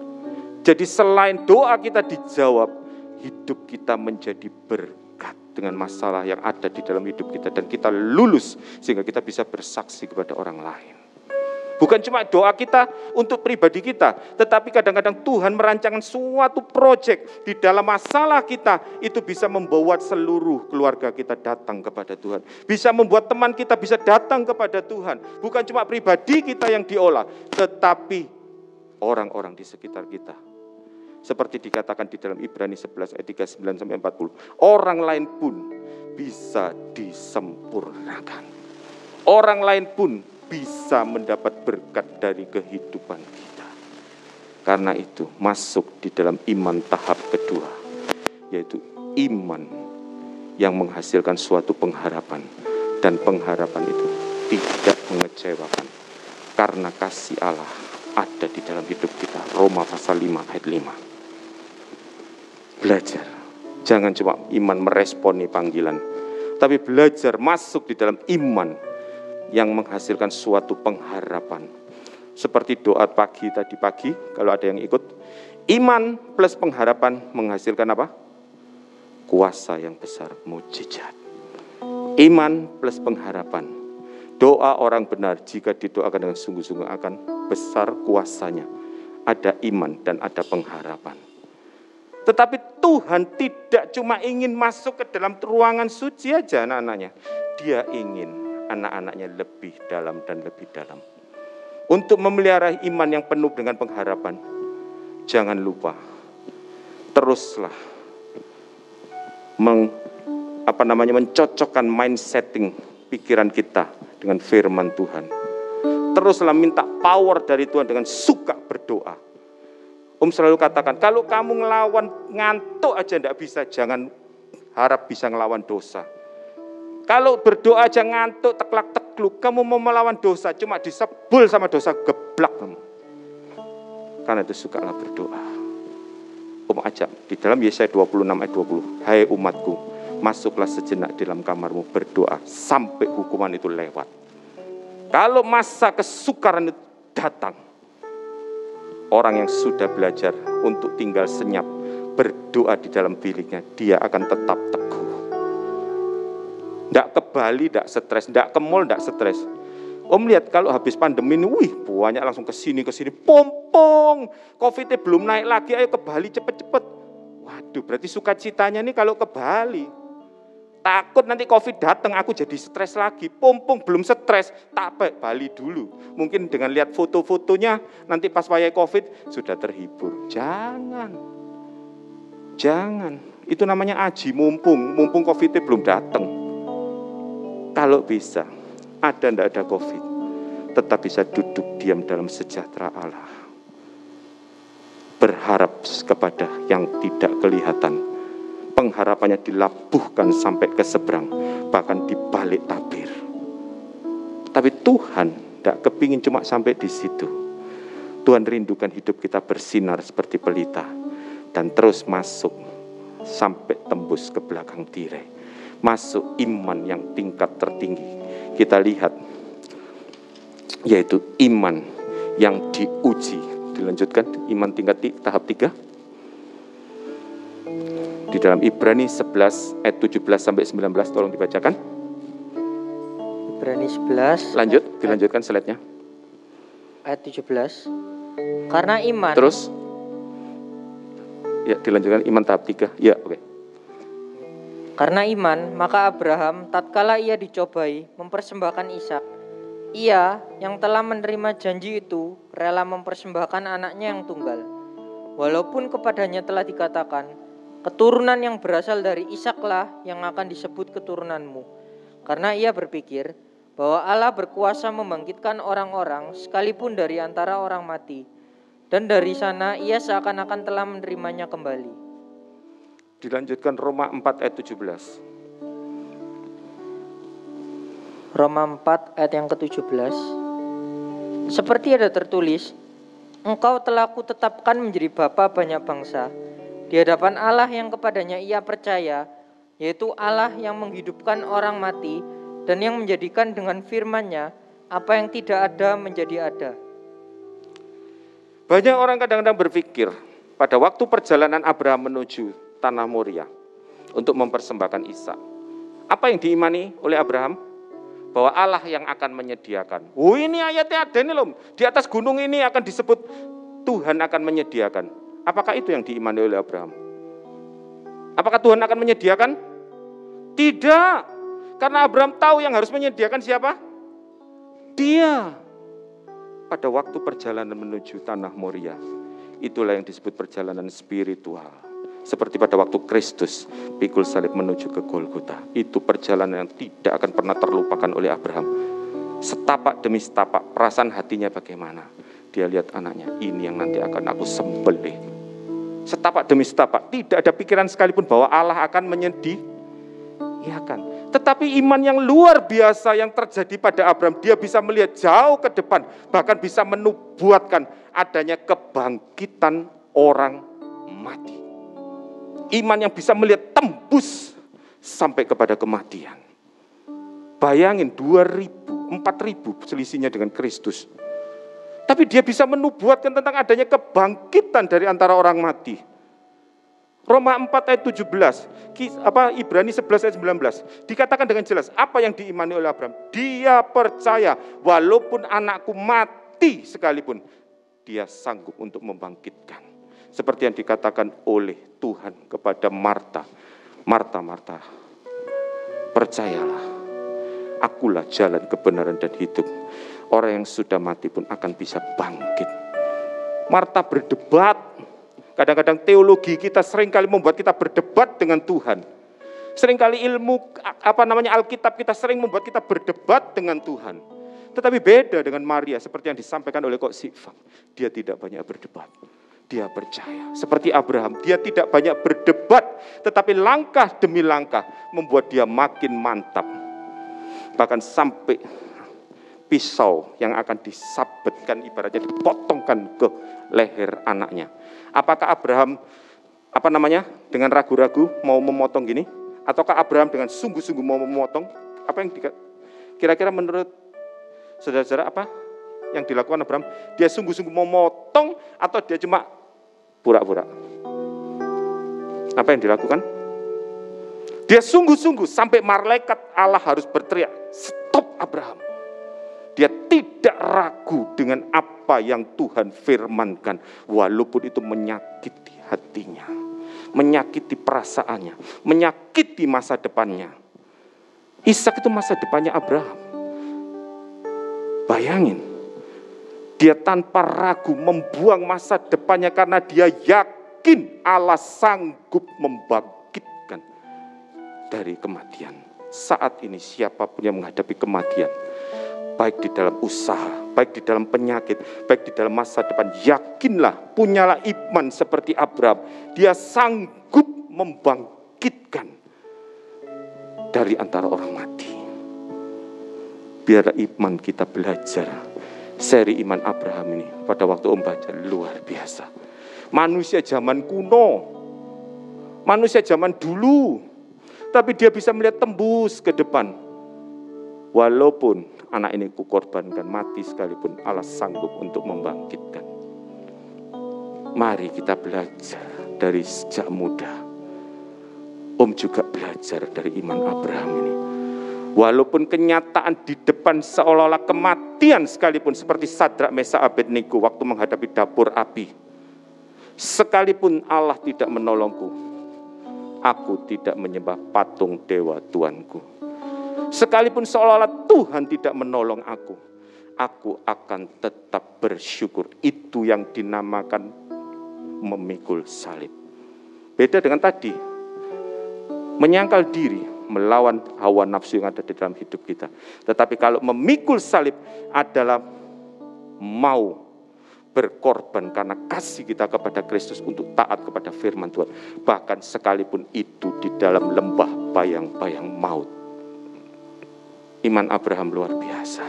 Jadi selain doa kita dijawab, hidup kita menjadi berkat dengan masalah yang ada di dalam hidup kita dan kita lulus sehingga kita bisa bersaksi kepada orang lain. Bukan cuma doa kita untuk pribadi kita, tetapi kadang-kadang Tuhan merancangkan suatu proyek di dalam masalah kita itu bisa membawa seluruh keluarga kita datang kepada Tuhan. Bisa membuat teman kita bisa datang kepada Tuhan. Bukan cuma pribadi kita yang diolah, tetapi orang-orang di sekitar kita. Seperti dikatakan di dalam Ibrani 11 ayat 39 sampai 40. Orang lain pun bisa disempurnakan. Orang lain pun bisa mendapat berkat dari kehidupan kita. Karena itu masuk di dalam iman tahap kedua, yaitu iman yang menghasilkan suatu pengharapan. Dan pengharapan itu tidak mengecewakan. Karena kasih Allah ada di dalam hidup kita. Roma pasal 5 ayat 5. Belajar. Jangan cuma iman meresponi panggilan. Tapi belajar masuk di dalam iman yang menghasilkan suatu pengharapan. Seperti doa pagi tadi pagi, kalau ada yang ikut, iman plus pengharapan menghasilkan apa? Kuasa yang besar, mujizat. Iman plus pengharapan. Doa orang benar jika didoakan dengan sungguh-sungguh akan besar kuasanya. Ada iman dan ada pengharapan. Tetapi Tuhan tidak cuma ingin masuk ke dalam ruangan suci aja anak-anaknya. Dia ingin anak-anaknya lebih dalam dan lebih dalam. Untuk memelihara iman yang penuh dengan pengharapan, jangan lupa teruslah meng, apa namanya mencocokkan mind setting pikiran kita dengan firman Tuhan. Teruslah minta power dari Tuhan dengan suka berdoa. Om selalu katakan, kalau kamu ngelawan ngantuk aja tidak bisa, jangan harap bisa ngelawan dosa. Kalau berdoa aja ngantuk, teklak tekluk, kamu mau melawan dosa, cuma disebul sama dosa, geblak kamu. Karena itu sukalah berdoa. Om ajak, di dalam Yesaya 26 ayat 20, Hai umatku, masuklah sejenak dalam kamarmu berdoa sampai hukuman itu lewat. Kalau masa kesukaran itu datang, orang yang sudah belajar untuk tinggal senyap, berdoa di dalam biliknya, dia akan tetap teguh tidak ke Bali, tidak stres. Tidak ke mall, tidak stres. Om lihat kalau habis pandemi ini, wih banyak langsung ke sini, ke sini. Pompong, covid belum naik lagi, ayo ke Bali cepet-cepet. Waduh, berarti sukacitanya nih kalau ke Bali. Takut nanti covid datang, aku jadi stres lagi. Pompong belum stres, tak baik Bali dulu. Mungkin dengan lihat foto-fotonya, nanti pas wayai covid sudah terhibur. Jangan, jangan. Itu namanya aji mumpung, mumpung covid belum datang. Kalau bisa, ada ndak ada COVID, tetap bisa duduk diam dalam sejahtera Allah. Berharap kepada yang tidak kelihatan. Pengharapannya dilabuhkan sampai ke seberang, bahkan di balik tabir. Tapi Tuhan tidak kepingin cuma sampai di situ. Tuhan rindukan hidup kita bersinar seperti pelita dan terus masuk sampai tembus ke belakang tirai masuk iman yang tingkat tertinggi. Kita lihat yaitu iman yang diuji. Dilanjutkan iman tingkat tahap tiga. Di dalam Ibrani 11 ayat 17 sampai 19 tolong dibacakan. Ibrani 11. Lanjut, dilanjutkan slide-nya. Ayat 17. Karena iman. Terus. Ya, dilanjutkan iman tahap tiga. Ya, oke. Okay. Karena iman, maka Abraham tatkala ia dicobai mempersembahkan Ishak, ia yang telah menerima janji itu rela mempersembahkan anaknya yang tunggal. Walaupun kepadanya telah dikatakan, keturunan yang berasal dari Ishaklah yang akan disebut keturunanmu. Karena ia berpikir bahwa Allah berkuasa membangkitkan orang-orang sekalipun dari antara orang mati. Dan dari sana ia seakan-akan telah menerimanya kembali. Dilanjutkan Roma 4 ayat 17. Roma 4 ayat yang ke-17. Seperti ada tertulis, Engkau telah kutetapkan menjadi bapa banyak bangsa di hadapan Allah yang kepadanya ia percaya, yaitu Allah yang menghidupkan orang mati dan yang menjadikan dengan firman-Nya apa yang tidak ada menjadi ada. Banyak orang kadang-kadang berpikir pada waktu perjalanan Abraham menuju tanah Moria untuk mempersembahkan Isa. Apa yang diimani oleh Abraham? bahwa Allah yang akan menyediakan. Oh ini ayatnya ada ini loh. Di atas gunung ini akan disebut Tuhan akan menyediakan. Apakah itu yang diimani oleh Abraham? Apakah Tuhan akan menyediakan? Tidak. Karena Abraham tahu yang harus menyediakan siapa? Dia. Pada waktu perjalanan menuju tanah Moria. Itulah yang disebut perjalanan spiritual seperti pada waktu Kristus pikul salib menuju ke Golgota. Itu perjalanan yang tidak akan pernah terlupakan oleh Abraham. Setapak demi setapak, perasaan hatinya bagaimana? Dia lihat anaknya, ini yang nanti akan aku sembelih. Setapak demi setapak, tidak ada pikiran sekalipun bahwa Allah akan menyedih. Iya kan? Tetapi iman yang luar biasa yang terjadi pada Abraham, dia bisa melihat jauh ke depan, bahkan bisa menubuatkan adanya kebangkitan orang mati. Iman yang bisa melihat tembus sampai kepada kematian. Bayangin 2000, 4000 selisihnya dengan Kristus. Tapi dia bisa menubuatkan tentang adanya kebangkitan dari antara orang mati. Roma 4 ayat 17, apa Ibrani 11 ayat 19. Dikatakan dengan jelas apa yang diimani oleh Abraham. Dia percaya walaupun anakku mati sekalipun dia sanggup untuk membangkitkan. Seperti yang dikatakan oleh Tuhan kepada Marta. Marta, Marta, percayalah, akulah jalan kebenaran dan hidup. Orang yang sudah mati pun akan bisa bangkit. Marta berdebat. Kadang-kadang teologi kita sering kali membuat kita berdebat dengan Tuhan. Seringkali ilmu apa namanya Alkitab kita sering membuat kita berdebat dengan Tuhan. Tetapi beda dengan Maria seperti yang disampaikan oleh Kok Sifang. Dia tidak banyak berdebat dia percaya. Seperti Abraham, dia tidak banyak berdebat, tetapi langkah demi langkah membuat dia makin mantap. Bahkan sampai pisau yang akan disabetkan ibaratnya dipotongkan ke leher anaknya. Apakah Abraham apa namanya dengan ragu-ragu mau memotong gini? Ataukah Abraham dengan sungguh-sungguh mau memotong? Apa yang kira-kira menurut saudara-saudara apa yang dilakukan Abraham? Dia sungguh-sungguh mau motong atau dia cuma pura-pura. Apa yang dilakukan? Dia sungguh-sungguh sampai malaikat Allah harus berteriak, stop Abraham. Dia tidak ragu dengan apa yang Tuhan firmankan, walaupun itu menyakiti hatinya, menyakiti perasaannya, menyakiti masa depannya. Ishak itu masa depannya Abraham. Bayangin, dia tanpa ragu membuang masa depannya karena dia yakin Allah sanggup membangkitkan dari kematian. Saat ini siapa pun yang menghadapi kematian, baik di dalam usaha, baik di dalam penyakit, baik di dalam masa depan, yakinlah, punyalah iman seperti Abraham. Dia sanggup membangkitkan dari antara orang mati. Biar iman kita belajar seri iman Abraham ini pada waktu Om baca luar biasa. Manusia zaman kuno, manusia zaman dulu, tapi dia bisa melihat tembus ke depan. Walaupun anak ini kukorbankan mati sekalipun Allah sanggup untuk membangkitkan. Mari kita belajar dari sejak muda. Om juga belajar dari iman Abraham ini Walaupun kenyataan di depan seolah-olah kematian sekalipun seperti Sadrak Mesa Abednego waktu menghadapi dapur api. Sekalipun Allah tidak menolongku, aku tidak menyembah patung dewa Tuanku. Sekalipun seolah-olah Tuhan tidak menolong aku, aku akan tetap bersyukur. Itu yang dinamakan memikul salib. Beda dengan tadi, menyangkal diri, melawan hawa nafsu yang ada di dalam hidup kita. Tetapi kalau memikul salib adalah mau berkorban karena kasih kita kepada Kristus untuk taat kepada firman Tuhan. Bahkan sekalipun itu di dalam lembah bayang-bayang maut. Iman Abraham luar biasa.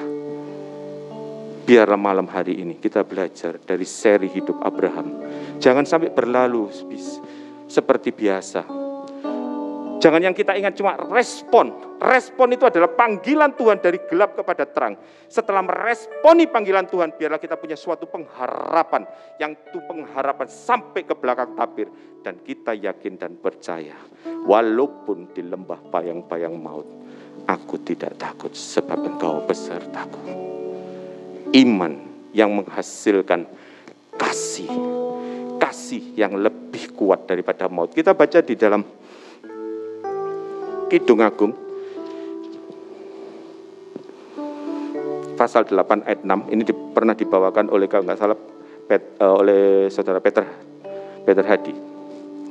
Biarlah malam hari ini kita belajar dari seri hidup Abraham. Jangan sampai berlalu seperti biasa Jangan yang kita ingat cuma respon. Respon itu adalah panggilan Tuhan dari gelap kepada terang. Setelah meresponi panggilan Tuhan, biarlah kita punya suatu pengharapan. Yang itu pengharapan sampai ke belakang tabir. Dan kita yakin dan percaya. Walaupun di lembah bayang-bayang maut, aku tidak takut sebab engkau besertaku. Iman yang menghasilkan kasih. Kasih yang lebih kuat daripada maut. Kita baca di dalam Kidung Agung pasal 8 ayat 6 ini di, pernah dibawakan oleh kalau nggak salah Pet, uh, oleh saudara Peter Peter Hadi.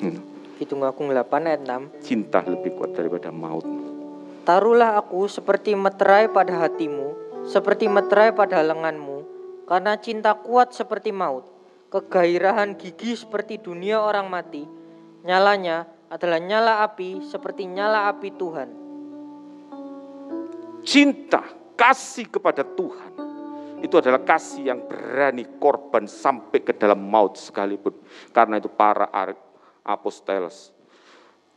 Hmm. Kidung Agung 8 ayat 6. Cinta lebih kuat daripada maut. Taruhlah aku seperti meterai pada hatimu, seperti meterai pada lenganmu, karena cinta kuat seperti maut, kegairahan gigi seperti dunia orang mati, nyalanya adalah nyala api seperti nyala api Tuhan. Cinta, kasih kepada Tuhan itu adalah kasih yang berani korban sampai ke dalam maut sekalipun. Karena itu para apostolos,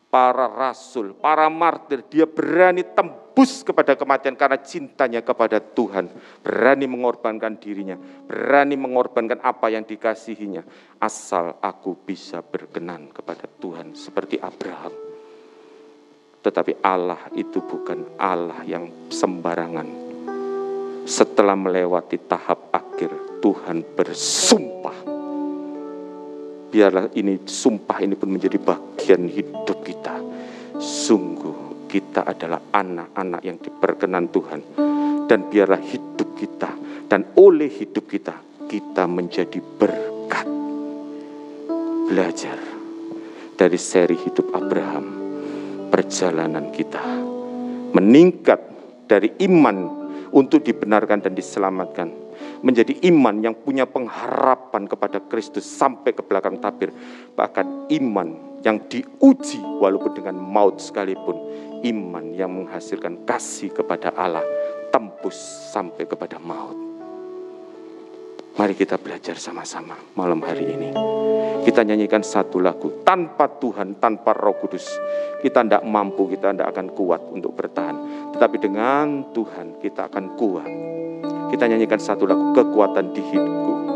para rasul, para martir, dia berani tembus kepada kematian karena cintanya kepada Tuhan. Berani mengorbankan dirinya, berani mengorbankan apa yang dikasihinya. Asal aku bisa berkenan kepada Tuhan seperti Abraham. Tetapi Allah itu bukan Allah yang sembarangan. Setelah melewati tahap akhir, Tuhan bersumpah biarlah ini sumpah ini pun menjadi bagian hidup kita. Sungguh kita adalah anak-anak yang diperkenan Tuhan. Dan biarlah hidup kita dan oleh hidup kita, kita menjadi berkat. Belajar dari seri hidup Abraham, perjalanan kita meningkat dari iman untuk dibenarkan dan diselamatkan menjadi iman yang punya pengharapan kepada Kristus sampai ke belakang tabir. Bahkan iman yang diuji walaupun dengan maut sekalipun. Iman yang menghasilkan kasih kepada Allah tembus sampai kepada maut. Mari kita belajar sama-sama malam hari ini. Kita nyanyikan satu lagu. Tanpa Tuhan, tanpa roh kudus. Kita tidak mampu, kita tidak akan kuat untuk bertahan. Tetapi dengan Tuhan kita akan kuat kita nyanyikan satu lagu kekuatan di hidupku.